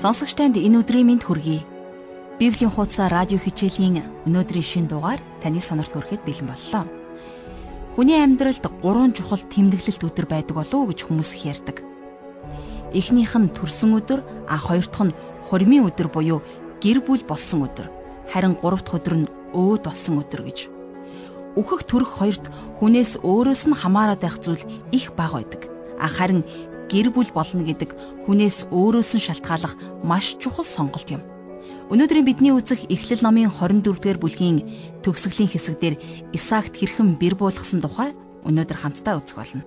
Сонсогч танд энэ өдрийн мэнд хүргэе. Библийн хуудас радио хичээлийн өнөөдрийн шин дугаар таны сонирт хүрэхэд бэлэн боллоо. Хүний амьдралд гурван чухал тэмдэглэлт өдөр байдаг болов уу гэж хүмүүс их ярьдаг. Эхнийх нь төрсөн өдөр, а хоёр дахь нь хурмын өдөр буюу гэр бүл болсон өдөр. Харин гурав дахь өдөр нь өөд болсон өдөр гэж. Үхэх төрөх хоёрт хүнээс өөрөөс нь хамаарат байх зүйл их бага байдаг. А харин гэр бүл болно гэдэг хүнээс өөрөөс нь шалтгааллах маш чухал сонголт юм. Өнөөдрийн бидний үзэх Эхлэл номын 24-р бүлгийн төгсгөлийн хэсэгдэр Исаакт хэрхэн бэр буулгасан тухай өнөөдөр хамтдаа үзэх болно.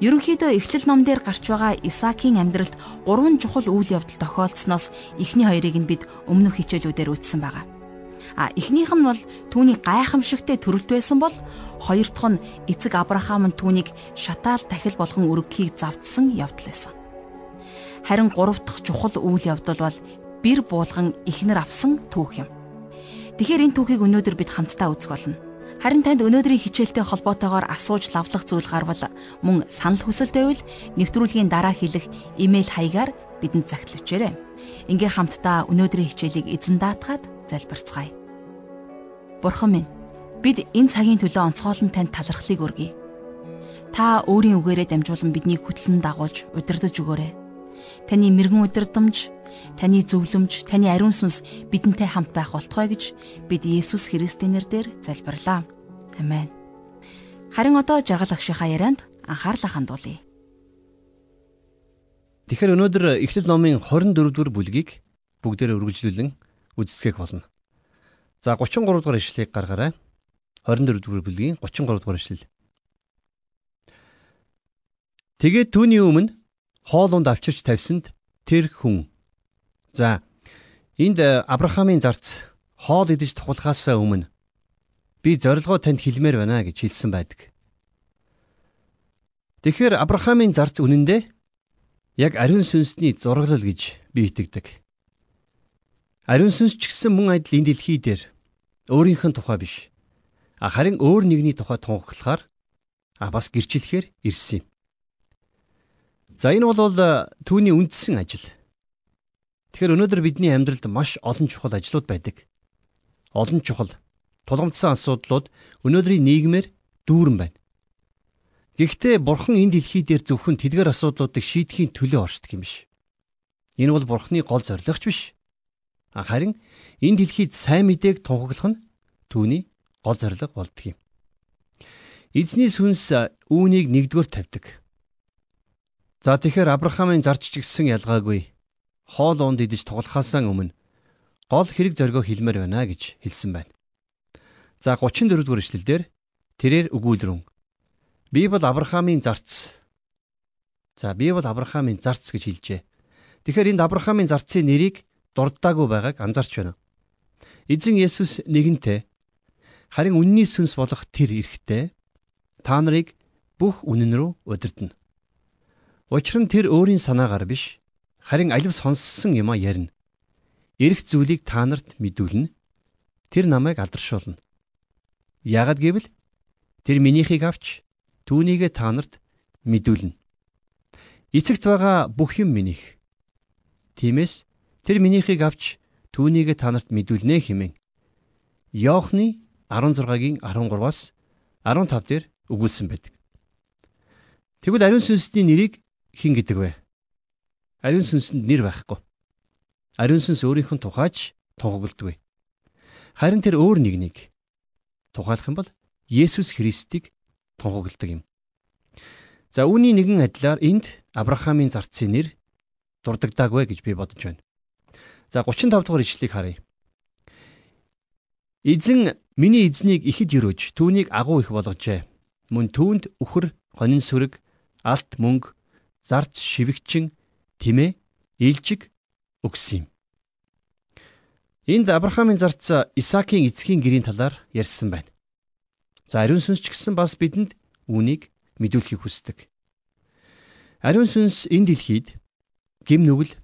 Ерөнхийдөө Эхлэл ном дээр гарч байгаа Исаакийн амьдралд гурван чухал үйл явдал тохиолдсноос эхний хоёрыг нь бид өмнөх хичээлүүдээр үзсэн байгаа. А эхнийх нь бол түүний гайхамшигтай төрөлт байсан бол хоёр дахь нь эцэг Авраам нь түүнийг шатаал тахил болгон өргөхийг завдсан явдал байсан. Харин гурав дахь чухал үйл явдал бол бэр буулган ихнэр авсан түүх юм. Тэгэхээр энэ түүхийг өнөөдөр бид хамтдаа үзэх болно. Харин танд өнөөдрийн хичээлтэй холбоотойгоор асууж лавлах зүйл гарвал мөн санал хүсэл байвал нэвтрүүлгийн дараа хэлэх имэйл хаягаар бидэнд загтлуулчаарай. Ингээ хамтдаа өнөөдрийн хичээлийг эзэн даатгаад залбирцгаая. Бурхан минь, бид энэ цагийн төлөө онцгойлон танд талархлыг өргөе. Та өөрийн үгээрээ дамжуулан биднийг хөтлөн дагуулж удирдах өгөөрэй. Таны мэрэгэн удирдамж, таны зөвлөмж, таны ариун сүнс бидэнтэй хамт байх болтугай гэж бид Есүс Христийн нэрээр залбирлаа. Амен. Харин одоо жаргал агшихаа ярианд анхаарлаа хандуулъя. Тэгэхээр өнөөдөр Эхлэл номын 24 дугаар бүлгийг бүгдээр үргэлжлүүлэн үздэсгэх болно. За 33 дугаар ишлэгийг гаргаарай. 24 дугаар бүлгийн 33 дугаар ишлэл. Тэгээд түүний өмнө хоолунд авчирч тавьсанд тэр хүн. За энд Авраамийн зарц хоол идэж тухлахаас өмнө би зорилгоо танд хэлмээр байна гэж хэлсэн байдаг. Тэгэхээр Авраамийн зарц үнэндээ яг ариун сүнсний зураглал гэж би итгэдэг. Ариун сүнс ч гэсэн мөн адил энэ дэлхий дээр өөрийнх нь тухай биш. Харин өөр нэгний тухай тунхаглахаар а бас гэрчлэхээр ирсэн юм. За энэ бол түүний үндсэн ажил. Тэгэхээр өнөөдөр бидний амьдралд маш олон чухал ажлууд байдаг. Олон чухал тулгамдсан асуудлууд өнөөдрийн нийгмээр дүүрэн байна. Гэхдээ бурхан энэ дэлхий дээр зөвхөн тэдгээр асуудлуудыг шийдэхийн төлөө оршдог юм биш. Энэ бол бурханы гол зорилгоч биш. Харин энэ дэлхийд сайн мэдээг тунхаглах нь түүний гол зорилго болдго юм. Эзний сүнс үүнийг нэгдүгээр тавьдаг. За тэгэхээр Авраамийн зарч чигсэн ялгаагүй хоол унд идэж тоглохаасаа өмнө гол хэрэг зоргоо хэлмээр байна гэж хэлсэн байна. За 34 дугаар эшлэлдэр тэрээр өгүүлрэн би бол Авраамийн зарц. За би бол Авраамийн зарц гэж хэлжээ. Тэгэхээр энд Авраамийн зарцын нэрийг дурддаагүй байгааг анзаарч байна. Эзэн Есүс нэгэнтээ харин үнний сүнс болох тэр эрэхтэй та нарыг бүх үнэн рүү удирдна. Учир нь тэр өөрийн санаагаар биш харин алив сонссон юма ярина. Ирэх зүйлийг та нарт мэдүүлнэ. Тэр намайг алдаршуулна. Ягд гэвэл тэр минийхийг авч түүнийгээ та нарт мэдүүлнэ. Эцэгт байгаа бүх юм минийх. Тиймээс Тэр минийхийг авч түүнийг та нарт мэдүүлнэ хэмээн. Йоохны 16-гийн 13-аас 15 дээр өгүүлсэн байдаг. Тэгвэл ариун сүнсний нэрийг хэн гэдэг вэ? Ариун сүнсэнд нэр байхгүй. Ариун сүнс өөрийнх нь тухайч тунхагладаг. Харин тэр өөр нэгнийг тухайлах юм бол Есүс Христийг тунхагладаг юм. За үүний нэгэн адилаар энд Авраамийн зарцын нэр дурддагдаагүй гэж би бодож байна. За 35 дугаар ишлэлийг харъя. Эзэн миний эзнийг ихэд өрөөж түүнийг агуу их болгожээ. Мөн түүнд үхэр, хонин сүрэг, алт мөнгө, зарц шивгчин, тэмээ, илжиг өгсөн юм. Энд Авраамийн зарц Исаакийн эцгийн гэрийн талаар ярьсан байна. За ариун сүнс ч гэсэн бас бидэнд үүнийг мэдүүлэхийг хүсдэг. Ариун сүнс энэ дэлхийд гим нүгэл,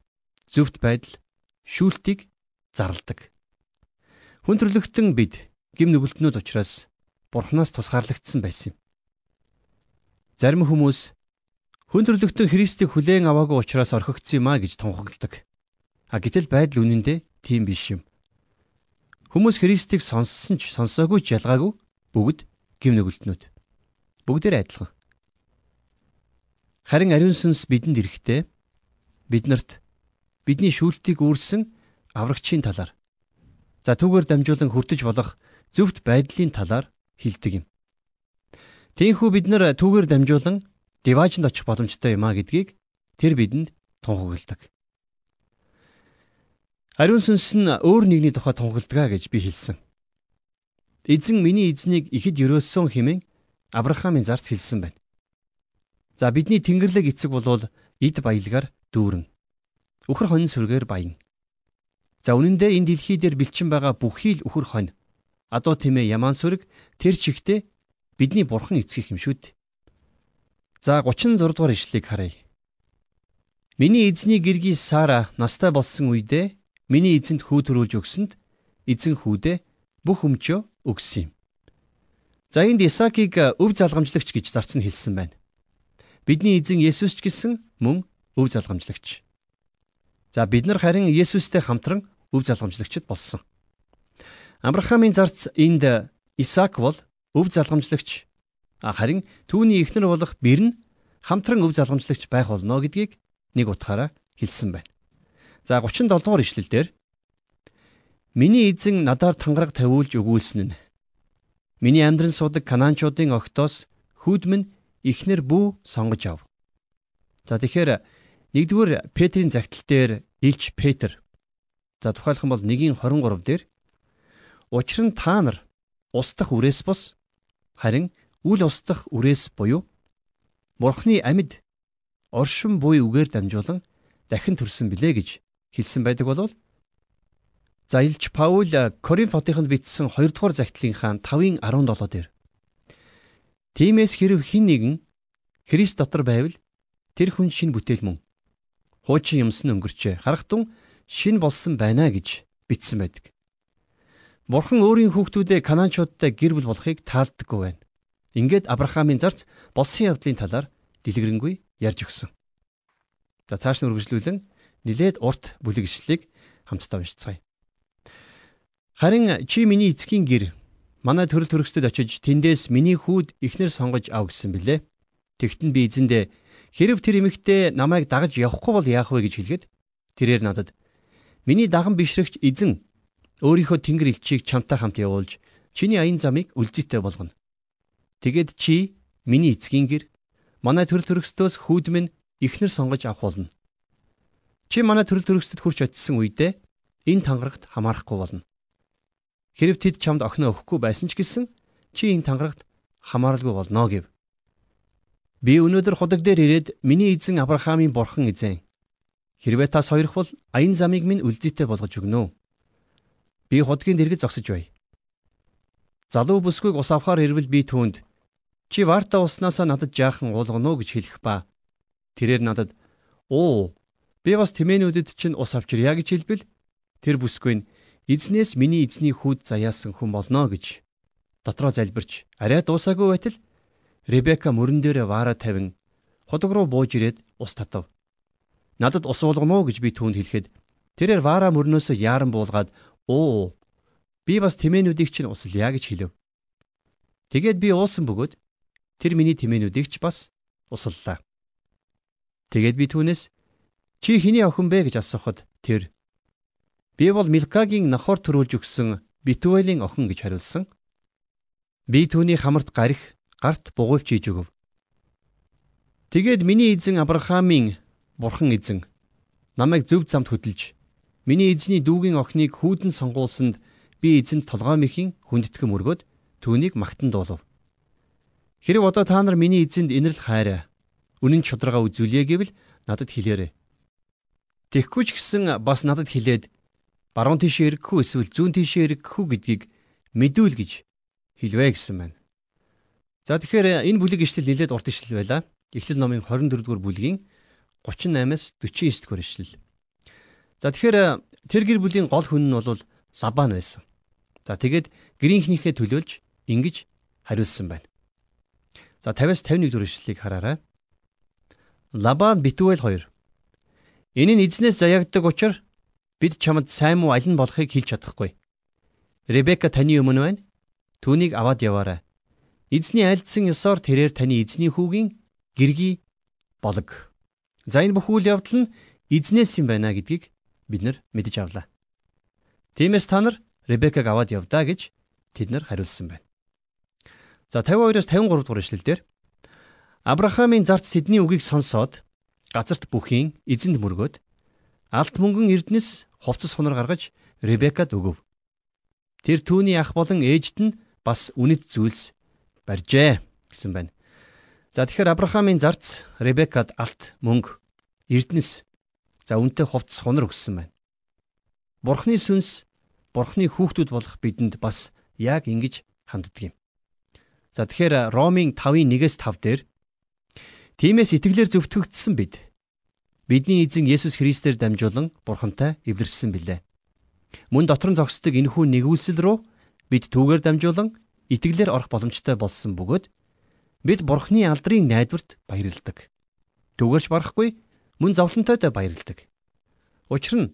зөвхт байдал, шүүлтийг зарладаг. Хүн төрлөختөн бид гим нүгэлтнүүд учраас Бурханаас тусгаарлагдсан байсан юм. Зарим хүмүүс хүн төрлөختөн Христийг хүлээн аваагүй учраас орхигдсон юм а гэж тунхагладаг. А гэтэл байдал үнэндээ тийм биш юм. Хүмүүс Христийг сонссон ч сонсоогүй ч ялгаагүй бүгд гим нүгэлтнүүд. Бүгдээр адилхан. Харин ариун сүнс бидэнд ирэхдээ бид нарт бидний шүүлтийг үүрсэн аврагчийн талаар за түүгээр дамжуулан хүртэж болох зөвхт байдлын талаар хилдэг юм. Тиймээс бид нар түүгээр дамжуулан диваажинд очих боломжтой юм а гэдгийг тэр бидэнд тунхагладаг. Ариун сүнс нь өөр нэгний тухай тунхагладаг гэж би хэлсэн. Эзэн миний эзнийг ихэд өрөөсөн хэмээн Авраамийн зарц хэлсэн байна. За бидний Тэнгэрлэг эцэг болвол эд баялгаар дүүрэн. Үхэр хонь сүргээр баян. За үнэн дээр энэ дэлхий дээр бэлчин байгаа бүхий л үхэр хонь. Адуу тэмээ ямаан сүрэг тэр чигтээ бидний бурхан эцгийх юм шүү дээ. За 36 дугаар ишлэгийг харъя. Миний эзний гэргий Сара настай болсон үедээ миний эзэнд хүү төрүүлж өгсөнд эзэн хүүдээ бүх өмчөө өгсөн юм. За энд Исаакийг өв залгамжлагч гэж зарцсан хэлсэн байна. Бидний эзэн Есүс ч гэсэн мөн өв залгамжлагч. За бид нар харин Есүстэй хамтран өв залгамжлагчд болсон. Авраамийн зарц энд Исаак бол өв залгамжлагч харин түүний эхнэр болох Бэр нь хамтран өв залгамжлагч байх болно гэдгийг нэг утгаараа хэлсэн байна. За 37 дугаар ишлэлдэр Миний эзэн надаар тангараг тавиулж өгүүлсэн нь Миний амьдран суудаг Канаанчуудын огтоос хүүд минь ихнэр бүү сонгож ав. За тэгэхээр нэгдүгээр Петрийн загтал дээр Илч Петр. За тухайлх юм бол 1:23 дээр Учир нь та нар устдах үрээс бос харин үл устдах үрээс буюу Бурхны амьд оршин буй үгээр дамжуулан дахин төрсөн билээ гэж хэлсэн байдаг болвол За Илч Паул Коринф хотынд бичсэн 2 дугаар загтлынхаа 5-ын 17 дээр Тимээс хэрв хин нэгэн Христ дотор байвал тэр хүн шин бүтээл мөн. Хуучин юмс нь өнгөрчээ. Харахтун шин болсон байна гэж бичсэн байдаг. Бурхан өөрийн хүүхдүүдээ Канаанчуудтай гэр бүл болохыг таалдаггүй байна. Ингээд Авраамийн зарц болсон явдлын талаар дэлгэрэнгүй ярьж өгсөн. За цааш нь үргэлжлүүлэн нилээд урт бүлэг ишлэлийг хамтдаа уншицгаая. Харин чи миний эцгийн гэр манай төрөл төрөсtöд очиж тэндээс миний хүүд ихнэр сонгож ав гэсэн билээ. Тэгтэн би эзэндээ хэрв тэр эмэгтэй намайг дагаж явахгүй бол яах вэ гэж хэлгээд тэрээр надад миний даган бишрэгч эзэн өөрийнхөө тэнгэр элчийг чамтай хамт явуулж чиний аян замыг үлзийтэй болгоно. Тэгэд чи миний эцгийн гэр манай төрөл төрөстөөс хүүд минь ихнэр сонгож авах болно. Чи манай төрөл төрөсtöд хурч очисон үедээ энэ тангарагт хамаарахгүй болно. Хэрв тэд чамд охиноо өгөхгүй байсан ч гэсэн чи энэ тангарагт хамааралгүй болно гэв. Би өнөөдөр худаг дээр ирээд миний эзэн Авраамийн бурхан эзэн. Хэрвээ та сойрох бол аян замыг минь үлдээтэй болгож өгнө. Би худгийн дэргэд зогсож бай. Залуу бүсгүйг ус авахаар ирвэл би түүнд чи варта уснасаа надад жаахан уулгано гэж хэлэх ба. Тэрээр надад "Оо, би бас тэмээнүүдэд чинь ус авчирья" гэж хэлбэл тэр бүсгүй нь эзнээс миний эзний хүүд заяасан хүн болно гэж дотроо залбирч арай дуусаагүй байтал Ребека мөрөн дээр ваара тавин худаг руу бууж ирээд ус татав. Надад ус уулгано гэж би түүнд хэлэхэд тэрээр ваара мөрнөөсөө яаран буулгаад "Оо, би бас тэмээнүүдийг чинь услая" гэж хэлв. Тэгээд би уусан бөгөөд тэр миний тэмээнүүдийг ч бас услаллаа. Тэгээд би түүнээс "Чи хэний охин бэ?" гэж асуухад тэр Би бол Милкагийн нохоор төрүүлж өгсөн Битуэлийн охин гэж хариулсан. Би түүний хамарт гарих, гарт бугуйвч хийж өгөв. Тэгээд миний эзэн Авраамийн бурхан эзэн намайг зөв замд хөдөлж миний эзний дүүгийн охиныг хүүдэн сонгуулсанд би эзэнд толгой мэхийн хүндэтгэм өргөд түүнийг магтан дуулав. Хэрэг одоо та нар миний эзэнд инэрл хайраа үнэн чудрага үзүүлье гэвэл надад хэлээрэй. Тэгхгүй ч гэсэн бас надад хэлээд баруун тишээ эргэх үү эсвэл зүүн тишээ эргэх үү гэдгийг мэдүүл гэж хэлвэ гэсэн байна. За тэгэхээр энэ бүлэг ишлэл нэлээд урт ишлэл байла. Эхлэл номын 24 дугаар бүлгийн 38-аас 49 дугаар ишлэл. За тэгэхээр тэр гэр бүлийн гол хүн нь бол Лабан байсан. За тэгээд гэрийнхнийхээ төлөөлж ингэж хариулсан байна. За 50-аас 51 дугаар ишлэлийг хараарай. Лабан Битүүл 2. Энэ нь эзнээс заягддаг учраас Бид чамд сайн муу аль нь болохыг хэлж чадахгүй. Ребека таны өмнө байна. Түүнийг аваад яваарай. Эзний айлдсан ёсоор тэрээр таны эзний хүүгийн гэргий болог. За энэ бүх үйл явдал нь эзнээс юм байна гэдгийг бид нар мэдэж авлаа. Тиймээс та нар Ребекаг аваад явдаа гэж тэд нар хариулсан байна. За 52-оос 53 дугаар эшлэлдэр Авраамийн зарц тэдний үгийг сонсоод газарт бүхийн эзэнд мөргөөд алт мөнгөн эрдэнэс хувцас хунар гаргаж Ребекад өгөв. Тэр түүний ах болон ээжд нь бас үнэт зүйлс барьжээ гэсэн байна. За тэгэхээр Авраамийн зарц Ребекад алт мөнгө эрдэнэс за үнэтэй хувцас хунар өгсөн байна. Бурхны сүнс Бурхны хүүхдүүд болох бидэнд бас яг ингэж ханддаг юм. За тэгэхээр Ромын 5-ын 1-ээс 5 дээр Тиймээс итгэлээр зөвтгөгдсөн бид бидний эзэн Есүс Христээр дамжуулан Бурхантай эвлэрсэн билээ. Мөн дотор нь зогсдог энэхүү нэгүүлсэл рүү бид түүгээр дамжуулан итгэлээр орох боломжтой болсон бөгөөд бид Бурхны алдрын найдварт баярладаг. Түүгээрч барахгүй мөн зовлонтойдоо баярладаг. Учир нь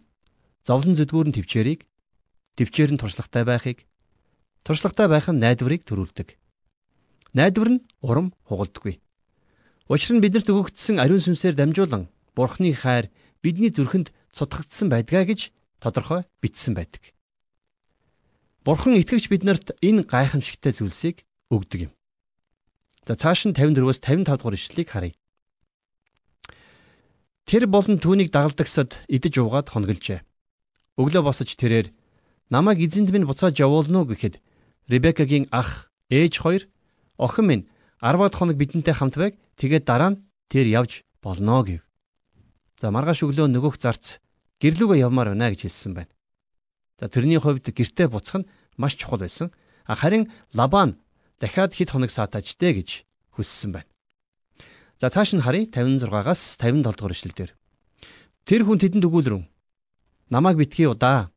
зовлон зүдгүүр нь төвчээрийг төвчээр нь туршлагатай байхыг туршлагатай байх нь найдварыг төрүүлдэг. Найдвар нь урам хугалдаггүй. Учир нь биднэрт өгөгдсөн ариун сүнсээр дамжуулан Бурхны хайр бидний зүрхэнд цутгагдсан байдгаа гэж тодорхой бичсэн байдаг. Бурхан итгэгч биднэрт энэ гайхамшигтай зүйлсийг өгдөг юм. За цааш нь 54-өөс 55 дугаар ишлэлийг харъя. Тэр болон түүнийг дагалдагсад идэж уугаад хонголжээ. Өглөө босож тэрээр намайг эзэнд минь буцааж явуулна уу гэхэд Ребекагийн ах, ээж хоёр охин минь 10-аад хоног бидэнтэй хамт байг. Тэгээд дараа нь тэр явж болно гэв. За маргааш өглөө нөгөөх зарц гэрлүүгөө явмаар байна гэж хэлсэн байна. За тэрний хувьд гэртээ буцах нь маш чухал байсан. Харин Лабан дахиад хэд хоног саатаажтэй гэж хүссэн байна. За цааш нь харъя 56-аас 57 дугаар эшлэлдэр. Тэр хүн тэдэнд өгүүлрэн намайг битгий удаа.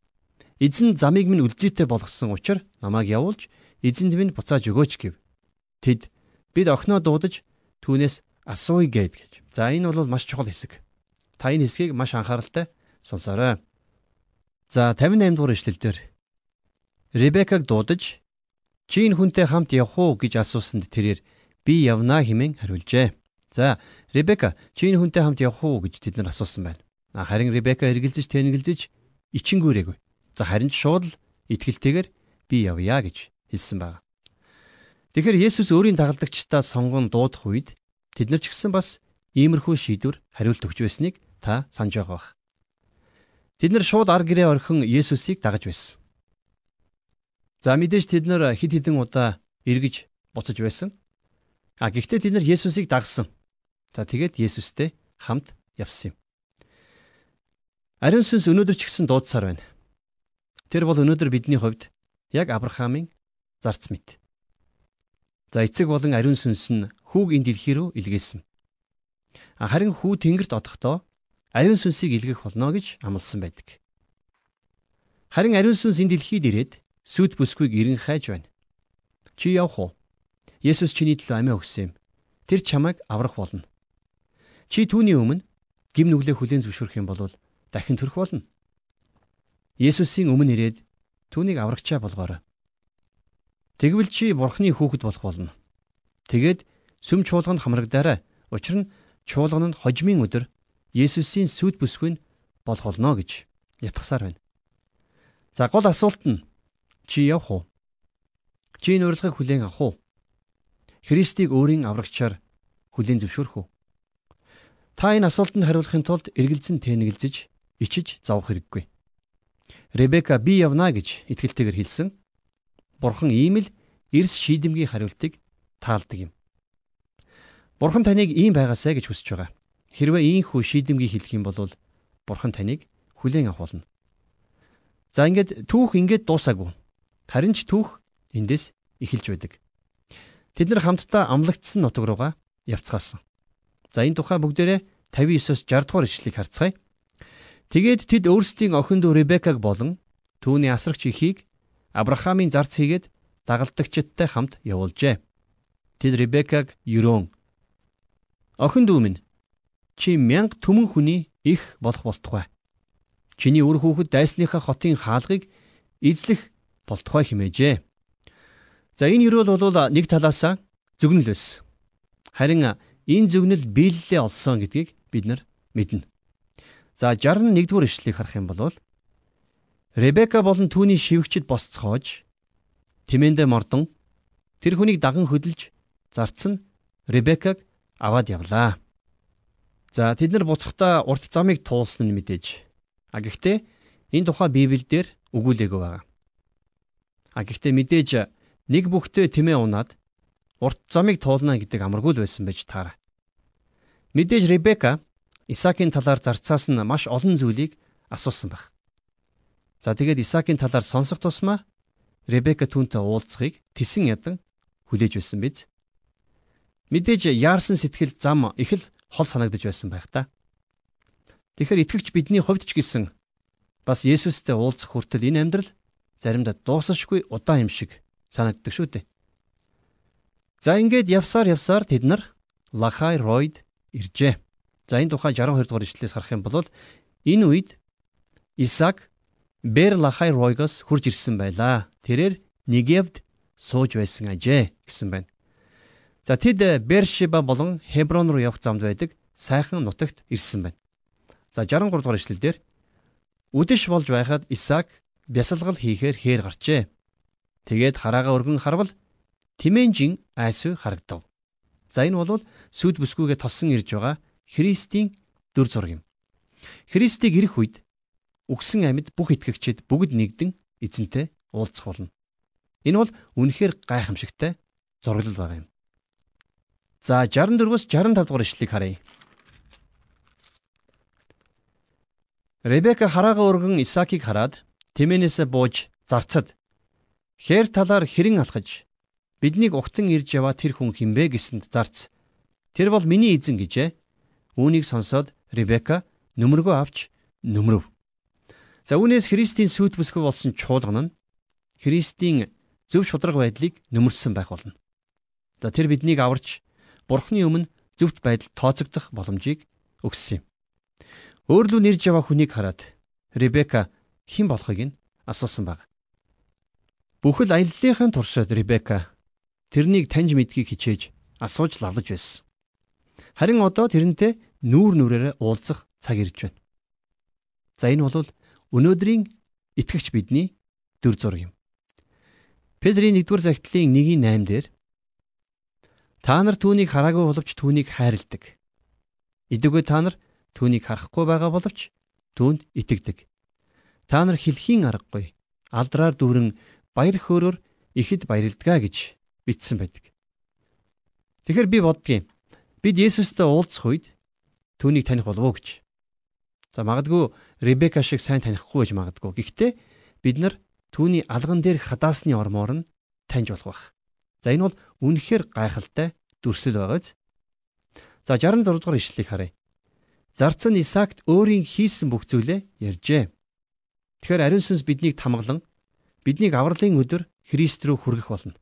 Эзэн замыг минь үлзийтэй болгосон учраас намайг явуулж эзэнд минь буцааж өгөөч гэв. Тэд Бид охиноо дуудаж түүнээс асууя гэд гэж. За энэ бол маш чухал хэсэг. Та энэ хэсгийг маш анхааралтай сонсоорой. За 58 дугаар эшлэлдэр Ребекаг дуудаж чи энэ хүнтэй хамт явах уу гэж асуусанд тэрээр би явнаа хэмээн хариулжээ. За Ребека чи энэ хүнтэй хамт явах уу гэж тэд нар асуусан байна. Харин Ребека эргэлзэж тэнэгэлзэж ичингүүрээгүй. За харин ч шууд л итгэлтэйгээр би явъя гэж хэлсэн байна. Тэгэхээр Есүс өөрийн дагалдагчдаа сонгон дуудах үед тэд нар ч гэсэн бас иймэрхүү шийдвэр хариулт өгч байсныг та санаж байгаа бах. Тэд нар шууд ар гэрээ орхин Есүсийг дагаж байсан. За мэдээж тэд нар хид хідэн удаа эргэж буцаж байсан. А гэхдээ тэд нар Есүсийг дагсан. За тэгээд Есүстэй хамт явсан юм. Ариун сүнс өнөөдөр ч гэсэн дуудсаар байна. Тэр бол өнөөдөр бидний хувьд яг Авраамийн зарц мэт. За эцэг болон ариун сүнс нь хүүг энэ дэлхий рүү илгээсэн. Харин хүү тэнгэрт одохдоо ариун сүнсийг илгэх болно гэж амласан байдаг. Харин ариун сүнс энэ дэлхийд ирээд сүд бүсгүйг эрен хайж байна. Чи явах уу? Есүс чиний төлөө амиа өгсөн юм. Тэр чамайг аврах болно. Чи түүний өмнө гим нүглээ хүлээн зөвшөөрөх юм бол дахин төрөх болно. Есүсийн өмнө ирээд түүнийг аврагчаа болгоорой. Тэгвэл чи бурхны хүүхэд болох болно. Тэгээд сүм чуулганд хамрагдаарай. Учир нь чуулган нь хожмын өдөр Есүсийн сүд бүсгүй болох болно гэж ятгсаар байна. За гол асуулт нь чи явах уу? Чи энэ урилгыг хүлээн авах уу? Христийг өөрийн аврагчаар хүлээн зөвшөөрөх үү? Та энэ асуултанд хариулахын тулд эргэлзэн тэнэгэлзэж ичиж завах хэрэггүй. Ребека би явна гэж итгэлтэйгээр хэлсэн. Бурхан ийм л эрс шийдэмгий хариултыг таалдаг юм. Бурхан таныг ийм байгаасай гэж хүсэж байгаа. Хэрвээ ийхүү шийдэмгий хэлэх юм бол Бурхан таныг хүлээн авах болно. За ингээд түүх ингээд дуусаагүй. Харин ч түүх эндээс эхэлж байдаг. Тэд нар хамтдаа амлагдсан нутаг руугаа явцгаасан. За энэ тухай бүгдээрээ 59-оос 60 дугаар ишлэгийг харцгаая. Тэгээд тэд өөрсдийн охин дүү Ребекаг болон түүний асрагч ихийг Авраамийн зарц хийгээд дагалдагчдтай хамт явуулжээ. Тэд Ребекаг юрөөн Охин дүү минь чи мянга түмэн хүний их болох болтугай. чиний үр хүүхэд дайсныхаа хотын хаалгыг эзлэх болтугай химээжээ. За энэ ерөөл бол нэг талаас зүгнэл байсан. Харин энэ зүгнэл биелэлээ олсон гэдгийг бид нар мэднэ. За 61-р ишлэлийг харах юм бол Ребека болон түүний шивгчд босцоож тэмээндээ мордон тэр хүнийг даган хөдөлж зарцсан Ребекаг аваад явлаа. За тэд нар буцахдаа урт замыг туулсан нь мэдээж. А гэхдээ энэ тухай Библиэлд өгүүлээгүй байгаа. А гэхдээ мэдээж нэг бүхтээ тэмээ унаад урт замыг туулна гэдэг амаргүй л байсан байж таараа. Мэдээж Ребека Исаакийн талаар зарцаас нь маш олон зүйлийг асуусан баг. За тэгээд Исаакийн талаар сонсох тусмаа Ребека түүнтэй уулзахыг тесэн ядан хүлээж байсан биз. Мэдээж яарсан сэтгэл зам их л хол санагдаж байсан байх та. Тэгэхээр итгэгч бидний хувьд ч гэсэн бас Есүстэй уулзах хүртэл энэ амьдрал заримдаа дуусахгүй удаан юм шиг санагддаг шүү дээ. За ингээд явсаар явсаар тэд нар Лахай Ройд иржээ. За энэ тухай 62 дугаар ишлэлээс харах юм бол энэ үед Исаак Бэр Лахай Ройгоос хурж ирсэн байлаа. Тэрээр Негевд сууж байсан ажээ гэсэн байна. За тэд Бершиба болон Хеброн руу явах замд байдаг сайхан нутагт ирсэн байна. За 63 дугаар ишлэлдэр үдэш болж байхад Исаак бясалгал хийхээр хээр гарчээ. Тэгээд хараага өргөн харвал тэмээнжин айсуу харагдав. За энэ бол сүд бүсгүйгээ тосон ирж байгаа Христийн дүр зураг юм. Христийг ирэх үед үгсэн амьд бүх итгэгчид бүгд нэгдэн эзэнтэй уулзах болно. Энэ бол үнэхээр гайхамшигтай зураглал байгаа юм. За 64-өөс 65 дугаар ишлэлийг харъя. Ребека хараага өргөн Исаакийг хараад тэмээнээсээ бууж зарцад хээр талаар хэрэн алхаж биднийг угтан ирж яваа тэр хүн хинбэ гэсэнд зарц. Тэр бол миний эзэн гэжээ. Үүнийг сонсоод Ребека нүмергөө авч нүмрөв. За үүнээс Христийн сүйт бүсгүй болсон чуулган нь Христийн зөв шудраг байдлыг нөмөрсөн байх болно. За тэр биднийг аварч Бурхны өмнө зөвхт байдал тооцогдох боломжийг өгсөн юм. Өөрлөө нэрж яваа хүнийг хараад Ребека хэн болохыг нь асуусан баг. Бүхэл аяллалынхаа туршид Ребека тэрнийг таньж мэдгийг хичээж асууж лавлаж байсан. Харин одоо тэрнтэй нүүр нүрээрээ уулзах цаг ирж байна. За энэ бол Өнөөдрийн итгэгч бидний дүр зураг юм. Петрийн 1-р загтлын 1-8 дээр та нар түүнийг хараагүй боловч түүнийг хайрладаг. Идэггүй та нар түүнийг харахгүй байгаа боловч түүнд итгэдэг. Та нар хэлхийн аргагүй алдраар дүүрэн баяр хөөрөөр ихэд баярлдгаа гэж бичсэн байдаг. Тэгэхээр би боддгийн бид Есүстэй уулзах үед түүнийг таних болов уу гэж. За магадгүй Ребека шиг сайн танихгүй байж магадгүй. Гэхдээ бид нар түүний алган дээр хадаасны ормоор нь таньж болох байх. За энэ бол үнэхээр гайхалтай дүрсэл байгааз. За 66 дугаар ишлэлийг харъя. Зарцсан Исаакт өөрийн хийсэн бүх зүйлээ ярьжээ. Тэгэхээр ариун сүнс биднийг тамгалан биднийг авралын өдөр Христ рүү хүргэх болно.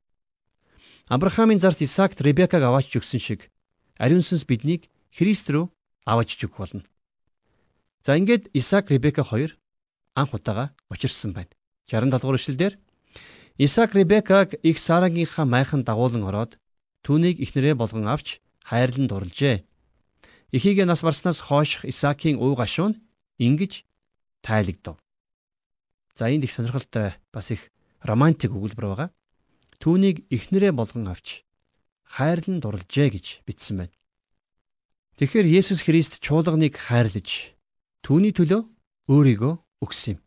Авраамийн зарц Исаакт Ребекаг аваач өгсөн шиг ариун сүнс биднийг Христ рүү аваач өгөх болно. За ингээд Исаак Ребека хоёр анх удаага учирсан байна. 67 дугаар эшлэлдэр Исаак Ребекаг их Сарагийнхаа майхан дагуулan ороод түүнийг ихнэрээ болгон авч хайрлан дурлжээ. Эхийгээ нас барснаас хойших Исаакийн уу гашуун ингэж тайлагдав. За энд их сонирхолтой бас их романтик өгүүлбэр байгаа. Түүнийг ихнэрээ болгон авч хайрлан дурлжээ гэж бичсэн байна. Тэгэхээр Есүс Христ чуулганыг хайрлаж Түүний төлөө өөрийгөө өгсөн юм.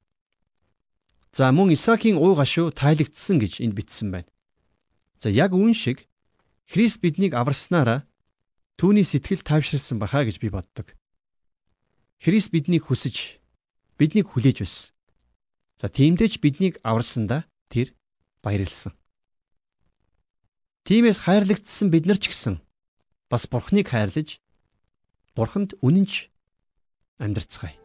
За мөн Исаакийн уу гашуу тайлагдсан гэж энд бичсэн байна. За яг үүн шиг Христ биднийг аварснараа түүний сэтгэл тайвширсан бахаа гэж би боддог. Христ биднийг хүсэж биднийг хүлээж байсан. За тиймдээ ч биднийг аварсандаа тэр баярлсан. Тимээс хайрлагдсан бид нар ч гэсэн бас Бурхныг хайрлаж Бурханд үнэнч амьдрцгаая.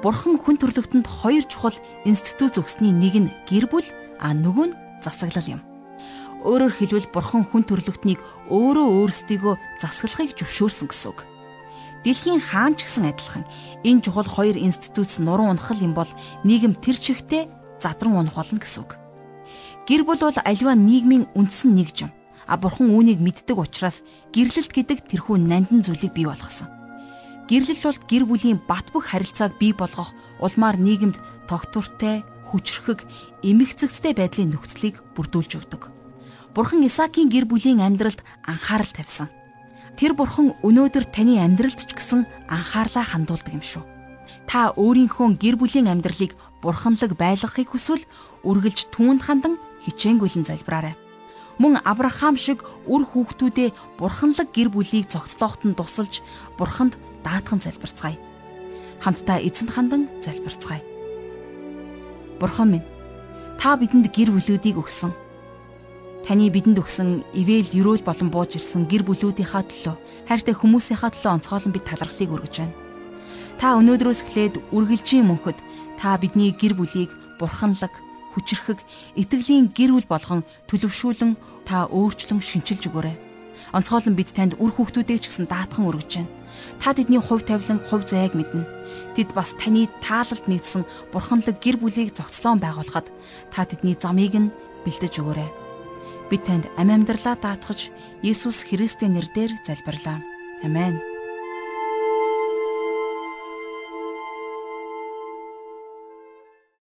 Бурхан хүн төрлөختөнд хоёр чухал институт өгсөний нэг нь гэр бүл, а нөгөө нь засаглал юм. Өөрөөр хэлбэл Бурхан хүн төрлөختнийг өөрөө өөрсдийгөө засаглахыг зөвшөөрсөн гэсэн үг. Дэлхийн хаан ч гэсэн адилхан энэ чухал хоёр институтс нуруу унахал юм бол нийгэм тэр чигтээ задран унах болно гэсэн үг. Гэр бүл бол аливаа нийгмийн үндсэн нэгж юм. А бурхан үүнийг мэддэг учраас гэрлэлт гэдэг тэрхүү нандин зүйлийг бий болгосон. Гэрлэл бол гэр бүлийн бат бөх харилцааг бий болгох улмаар нийгэмд тогтвортой, хүчрхэг, эмэгцэгцтэй байдлын нөхцөлийг бүрдүүлж өгдөг. Бурхан Исаакийн гэр бүлийн амьдралд анхаарал тавьсан. Тэр бурхан өнөөдөр таны амьдралд ч гэсэн анхаарлаа хандуулдаг юм шүү. Та өөрийнхөө гэр бүлийн амьдралыг бурханлаг байлгахыг хүсвэл үргэлж түүнд хандан хичээнгүйлэн залбираарай. Мөн Авраам шиг үр хүүхдүүдээ бурханлаг гэр бүлийг цогцлооход нь тусалж бурханд даатхан залбирцгаая. Хамтдаа эзэнд хандан залбирцгаая. Бурхан минь, та бидэнд гэр бүлүүдийг өгсөн Таны бидэнд өгсөн ивэл юрөөл болон бууж ирсэн гэр бүлүүдийнхаа төлөө хайртай хүмүүсийнхаа төлөө онцгойлон бид талархлыг өргөж байна. Та өнөөдрөөс эхлээд үргэлжийн мөнхөд та бидний гэр бүлийг бурханлаг, хүчрхэг, итгэлийн гэр бүл болгон төлөвшүүлэн та өөрчлөн шинчилж өгөөрэй. Онцгойлон бид танд үр хүүхдүүдээ ч гэсэн даатхан өргөж байна. Та тэдний хувь тавилан, хувь заяаг мэднэ. Тэд бас таны таалалд нийцсэн бурханлаг гэр бүлийг зохицлон байгуулахад та тэдний замыг нь бэлдэж өгөөрэй бид танд амь амьдралаа даатгаж Есүс Христийн нэрээр залбирлаа. Амен.